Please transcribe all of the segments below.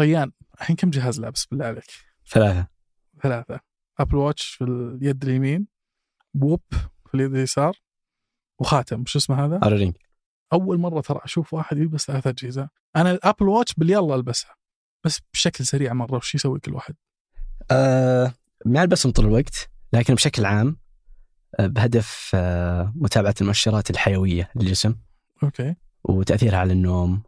ريان الحين كم جهاز لابس بالله عليك؟ ثلاثة. ثلاثة. Apple Watch في اليد اليمين Whoop في اليد اليسار وخاتم. شو اسمه هذا؟ Oura Ring أول مرة ترى أشوف واحد يلبس ثلاث أجهزة. أنا ال Apple Watch باليلا البسها بس بشكل سريع مرة. وش يسوي كل واحد؟ آه ما ألبسهم طول الوقت لكن بشكل عام آه بهدف آه متابعة المؤشرات الحيوية للجسم. Okay. وتأثيرها على النوم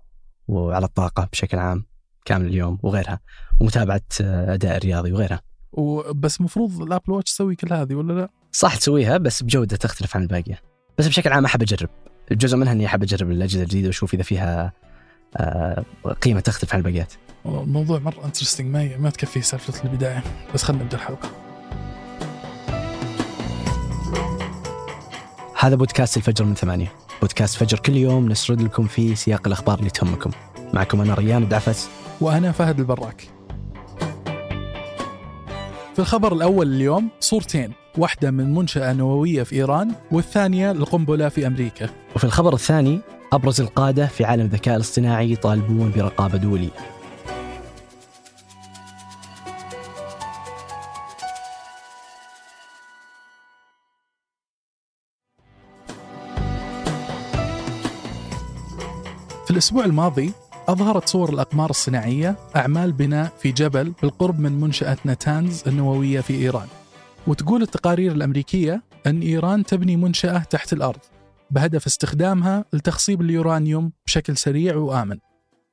وعلى الطاقة بشكل عام. كامل اليوم وغيرها ومتابعة آه أداء الرياضي وغيرها. وبس المفروض ال Apple Watch تسوي كل هذه ولا لا؟ صح تسويها بس بجودة تختلف عن الباقية. بس بشكل عام أحب أجرب. جزء منها إني أحب أجرب الأجهزة الجديدة وأشوف إذا فيها آه قيمة تختلف عن الباقيات. والله الموضوع مرة interesting ما ما تكفي سالفة البداية بس خلينا نبدأ الحلقة. هذا بودكاست الفجر من ثمانية. بودكاست فجر كل يوم نسرد لكم فيه سياق الأخبار اللي تهمكم. معكم أنا ريان الدعفس. وأنا فهد البراك. في الخبر الأول اليوم صورتين واحدة من منشأة نووية في إيران والثانية القنبلة في أمريكا وفي الخبر الثاني أبرز القادة في عالم الذكاء الاصطناعي يطالبون برقابة دولية في الأسبوع الماضي أظهرت صور الأقمار الصناعية أعمال بناء في جبل بالقرب من منشأة نتانز النووية في إيران. وتقول التقارير الأمريكية أن إيران تبني منشأة تحت الأرض. بهدف استخدامها لتخصيب اليورانيوم بشكل سريع وآمن.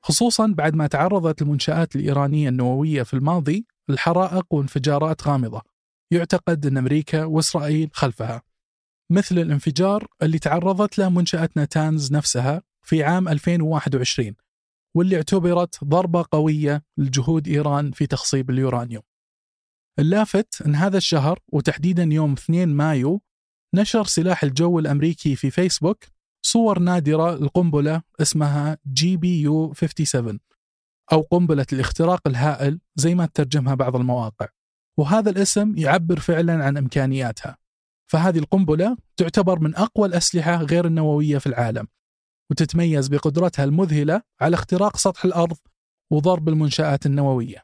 خصوصا بعد ما تعرضت المنشآت الإيرانية النووية في الماضي لحرائق وانفجارات غامضة. يعتقد أن أمريكا وإسرائيل خلفها. مثل الانفجار اللي تعرضت له منشأة نتانز نفسها في عام 2021 واللي اعتبرت ضربة قوية لجهود إيران في تخصيب اليورانيوم. اللافت أن هذا الشهر وتحديدا يوم 2 مايو نشر سلاح الجو الأمريكي في فيسبوك صور نادرة لقنبلة اسمها GBU 57 أو قنبلة الاختراق الهائل زي ما ترجمها بعض المواقع. وهذا الاسم يعبر فعلا عن إمكانياتها. فهذه القنبلة تعتبر من أقوى الأسلحة غير النووية في العالم. وتتميز بقدرتها المذهلة على اختراق سطح الأرض وضرب المنشآت النووية.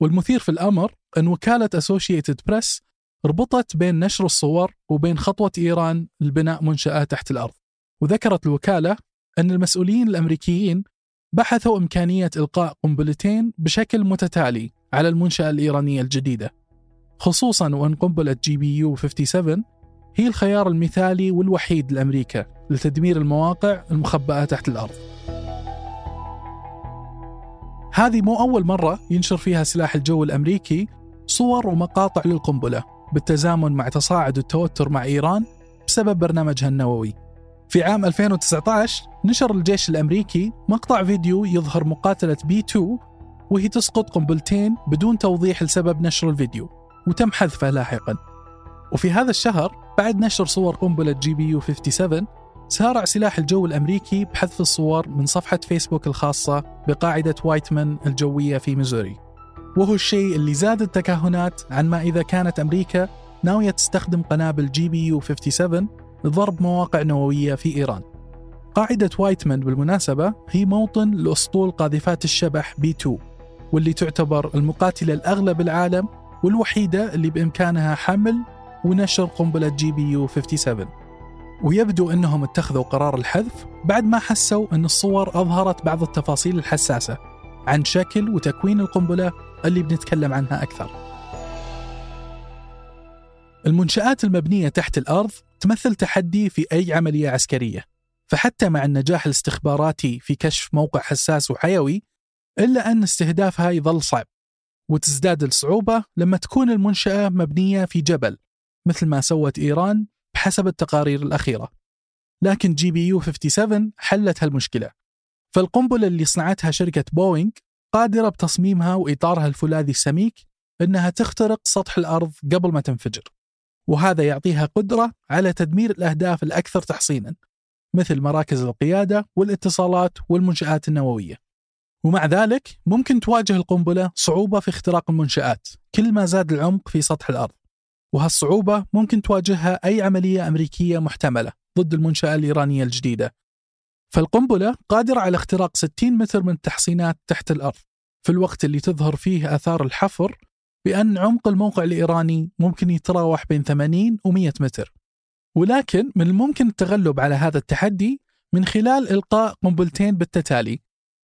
والمثير في الأمر أن وكالة أسوشيتد بريس ربطت بين نشر الصور وبين خطوة إيران لبناء منشآت تحت الأرض. وذكرت الوكالة أن المسؤولين الأمريكيين بحثوا إمكانية إلقاء قنبلتين بشكل متتالي على المنشأة الإيرانية الجديدة خصوصا وأن قنبلة GBU 57 هي الخيار المثالي والوحيد لأمريكا لتدمير المواقع المخبأة تحت الأرض. هذه مو أول مرة ينشر فيها سلاح الجو الأمريكي صور ومقاطع للقنبلة بالتزامن مع تصاعد التوتر مع إيران بسبب برنامجها النووي. في عام 2019 نشر الجيش الأمريكي مقطع فيديو يظهر مقاتلة B 2 وهي تسقط قنبلتين بدون توضيح لسبب نشر الفيديو وتم حذفه لاحقا. وفي هذا الشهر بعد نشر صور قنبلة GBU 57 سارع سلاح الجو الأمريكي بحذف الصور من صفحة فيسبوك الخاصة بقاعدة وايتمان الجوية في ميزوري. وهو الشيء اللي زاد التكهنات عن ما إذا كانت أمريكا ناوية تستخدم قنابل GBU 57 لضرب مواقع نووية في إيران. قاعدة وايتمان بالمناسبة هي موطن لأسطول قاذفات الشبح B 2 واللي تعتبر المقاتلة الأغلى بالعالم والوحيدة اللي بإمكانها حمل ونشر قنبلة GBU 57 ويبدو أنهم اتخذوا قرار الحذف بعد ما حسوا أن الصور أظهرت بعض التفاصيل الحساسة عن شكل وتكوين القنبلة اللي بنتكلم عنها أكثر. المنشآت المبنية تحت الأرض تمثل تحدي في أي عملية عسكرية فحتى مع النجاح الاستخباراتي في كشف موقع حساس وحيوي إلا أن استهدافها يظل صعب وتزداد الصعوبة لما تكون المنشأة مبنية في جبل مثل ما سوت إيران بحسب التقارير الأخيرة. لكن GBU 57 حلت هالمشكلة. فالقنبلة اللي صنعتها شركة بوينغ قادرة بتصميمها وإطارها الفولاذي السميك أنها تخترق سطح الأرض قبل ما تنفجر. وهذا يعطيها قدرة على تدمير الأهداف الأكثر تحصينا مثل مراكز القيادة والاتصالات والمنشآت النووية. ومع ذلك ممكن تواجه القنبلة صعوبة في اختراق المنشآت كل ما زاد العمق في سطح الأرض. وهالصعوبة ممكن تواجهها أي عملية أمريكية محتملة ضد المنشأة الإيرانية الجديدة. فالقنبلة قادرة على اختراق 60 متر من التحصينات تحت الأرض. في الوقت اللي تظهر فيه آثار الحفر بأن عمق الموقع الإيراني ممكن يتراوح بين 80 و 100 متر. ولكن من الممكن التغلب على هذا التحدي من خلال إلقاء قنبلتين بالتتالي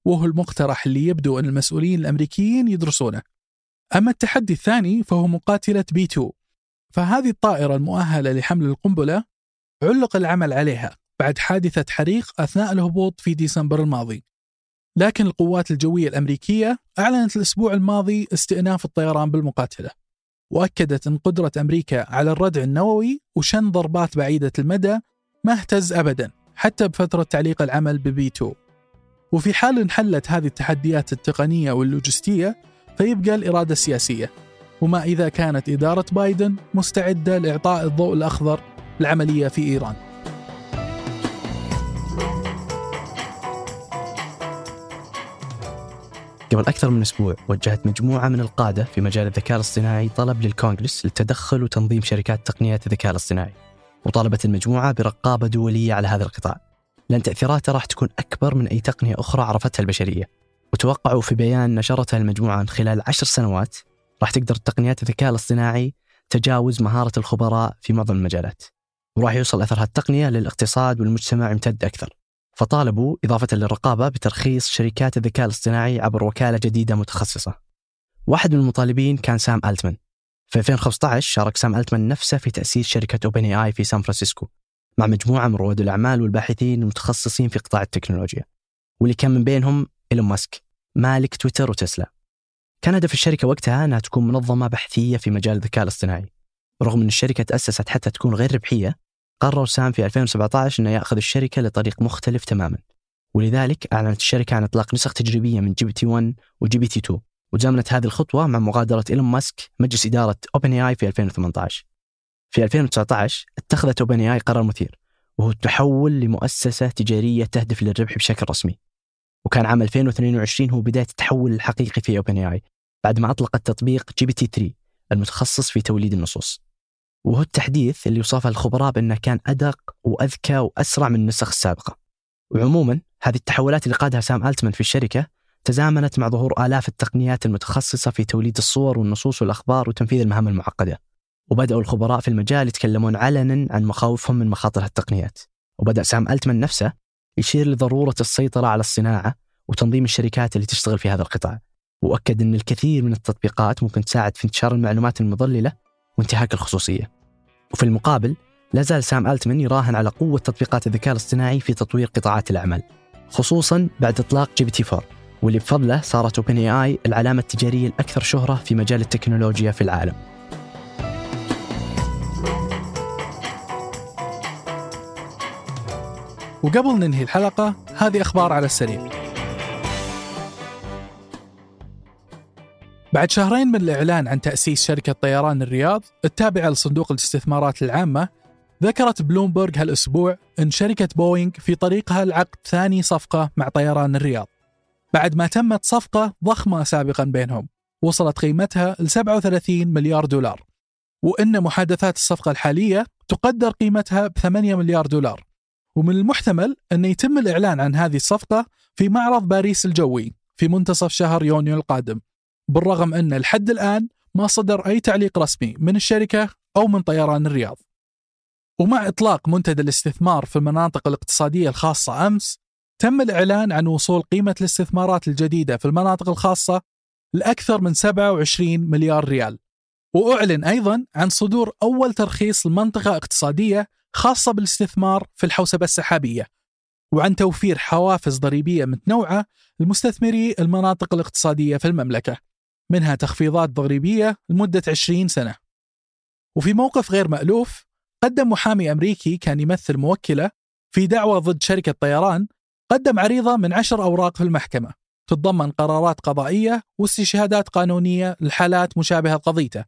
وهو المقترح اللي يبدو أن المسؤولين الأمريكيين يدرسونه. أما التحدي الثاني فهو مقاتلة بي 2 فهذه الطائرة المؤهلة لحمل القنبلة علق العمل عليها بعد حادثة حريق أثناء الهبوط في ديسمبر الماضي. لكن القوات الجوية الأمريكية أعلنت الأسبوع الماضي استئناف الطيران بالمقاتلة وأكدت أن قدرة أمريكا على الردع النووي وشن ضربات بعيدة المدى ما اهتز أبدا حتى بفترة تعليق العمل ببي 2 وفي حال انحلت هذه التحديات التقنية واللوجستية فيبقى الإرادة السياسية. وما إذا كانت إدارة بايدن مستعدة لإعطاء الضوء الأخضر للعملية في إيران. قبل أكثر من أسبوع وجهت مجموعة من القادة في مجال الذكاء الاصطناعي طلب للكونغرس للتدخل وتنظيم شركات تقنيات الذكاء الاصطناعي. وطالبت المجموعة برقابة دولية على هذا القطاع. لأن تأثيراته راح تكون أكبر من أي تقنية أخرى عرفتها البشرية. وتوقعوا في بيان نشرتها المجموعة خلال عشر سنوات راح تقدر تقنيات الذكاء الاصطناعي تجاوز مهارة الخبراء في معظم المجالات وراح يوصل أثر هالتقنية للاقتصاد والمجتمع يمتد أكثر. فطالبوا إضافة للرقابة بترخيص شركات الذكاء الاصطناعي عبر وكالة جديدة متخصصة. واحد من المطالبين كان سام ألتمان. في 2015 شارك سام ألتمان نفسه في تأسيس شركة OpenAI في سان فرانسيسكو مع مجموعة من رواد الأعمال والباحثين المتخصصين في قطاع التكنولوجيا واللي كان من بينهم إيلون ماسك مالك تويتر وتسلا. كان هدف الشركة وقتها أنها تكون منظمة بحثية في مجال الذكاء الاصطناعي. رغم أن الشركة تأسست حتى تكون غير ربحية قرر سام في 2017 أنه يأخذ الشركة لطريق مختلف تماما. ولذلك أعلنت الشركة عن إطلاق نسخ تجريبية من GPT 1 و GPT 2 وزامنت هذه الخطوة مع مغادرة إيلون ماسك مجلس إدارة OpenAI في 2018 في 2019 اتخذت OpenAI قرار مثير وهو التحول لمؤسسة تجارية تهدف للربح بشكل رسمي. وكان عام 2022 هو بداية التحول الحقيقي في OpenAI بعد ما أطلقت تطبيق GPT 3 المتخصص في توليد النصوص. وهو التحديث اللي وصفه الخبراء بأنه كان أدق وأذكى وأسرع من النسخ السابقة. وعموما هذه التحولات اللي قادها سام ألتمان في الشركة تزامنت مع ظهور آلاف التقنيات المتخصصة في توليد الصور والنصوص والأخبار وتنفيذ المهام المعقدة. وبدأوا الخبراء في المجال يتكلمون علنا عن مخاوفهم من مخاطر هالتقنيات. وبدأ سام ألتمان نفسه يشير لضرورة السيطرة على الصناعة وتنظيم الشركات اللي تشتغل في هذا القطاع. وأكد أن الكثير من التطبيقات ممكن تساعد في انتشار المعلومات المضللة وانتهاك الخصوصية. وفي المقابل لا زال سام ألتمان يراهن على قوة تطبيقات الذكاء الاصطناعي في تطوير قطاعات الأعمال خصوصا بعد إطلاق GPT 4 واللي بفضله صارت OpenAI العلامة التجارية الأكثر شهرة في مجال التكنولوجيا في العالم. وقبل ننهي الحلقة هذه أخبار على السريع. بعد شهرين من الإعلان عن تأسيس شركة طيران الرياض التابعة لصندوق الاستثمارات العامة ذكرت بلومبرج هالأسبوع أن شركة بوينغ في طريقها لعقد ثاني صفقة مع طيران الرياض. بعد ما تمت صفقة ضخمة سابقا بينهم وصلت قيمتها ل 37 مليار دولار. وأن محادثات الصفقة الحالية تقدر قيمتها ب 8 مليار دولار. ومن المحتمل أن يتم الإعلان عن هذه الصفقة في معرض باريس الجوي في منتصف شهر يونيو القادم. بالرغم أن لحد الآن ما صدر أي تعليق رسمي من الشركة أو من طيران الرياض. ومع إطلاق منتدى الاستثمار في المناطق الاقتصادية الخاصة أمس تم الإعلان عن وصول قيمة الاستثمارات الجديدة في المناطق الخاصة لأكثر من 27 مليار ريال. وأعلن أيضا عن صدور أول ترخيص لمنطقة اقتصادية خاصة بالاستثمار في الحوسبة السحابية وعن توفير حوافز ضريبية متنوعة لمستثمري المناطق الاقتصادية في المملكة. منها تخفيضات ضريبية لمدة 20 سنة. وفي موقف غير مألوف قدم محامي أمريكي كان يمثل موكلة في دعوى ضد شركة طيران قدم عريضة من عشر أوراق في المحكمة تتضمن قرارات قضائية واستشهادات قانونية لحالات مشابهة لقضيته.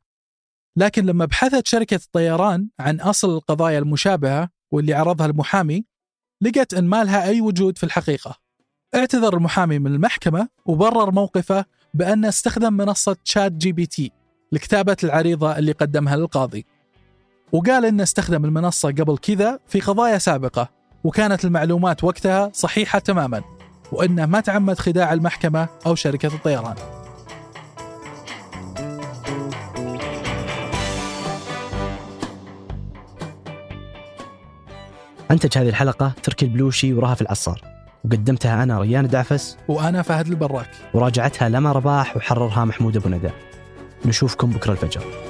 لكن لما بحثت شركة الطيران عن أصل القضايا المشابهة واللي عرضها المحامي لقت أن ما لها أي وجود في الحقيقة. اعتذر المحامي من المحكمة وبرر موقفه بأن استخدم منصة ChatGPT لكتابة العريضة اللي قدمها للقاضي. وقال أنه استخدم المنصة قبل كذا في قضايا سابقة وكانت المعلومات وقتها صحيحة تماما وأنه ما تعمد خداع المحكمة أو شركة الطيران. أنتج هذه الحلقة تركي البلوشي ورهف العصار. وقدمتها أنا ريان دعفس وأنا فهد البراك. وراجعتها لما رباح وحررها محمود أبو ندى. نشوفكم بكرة الفجر.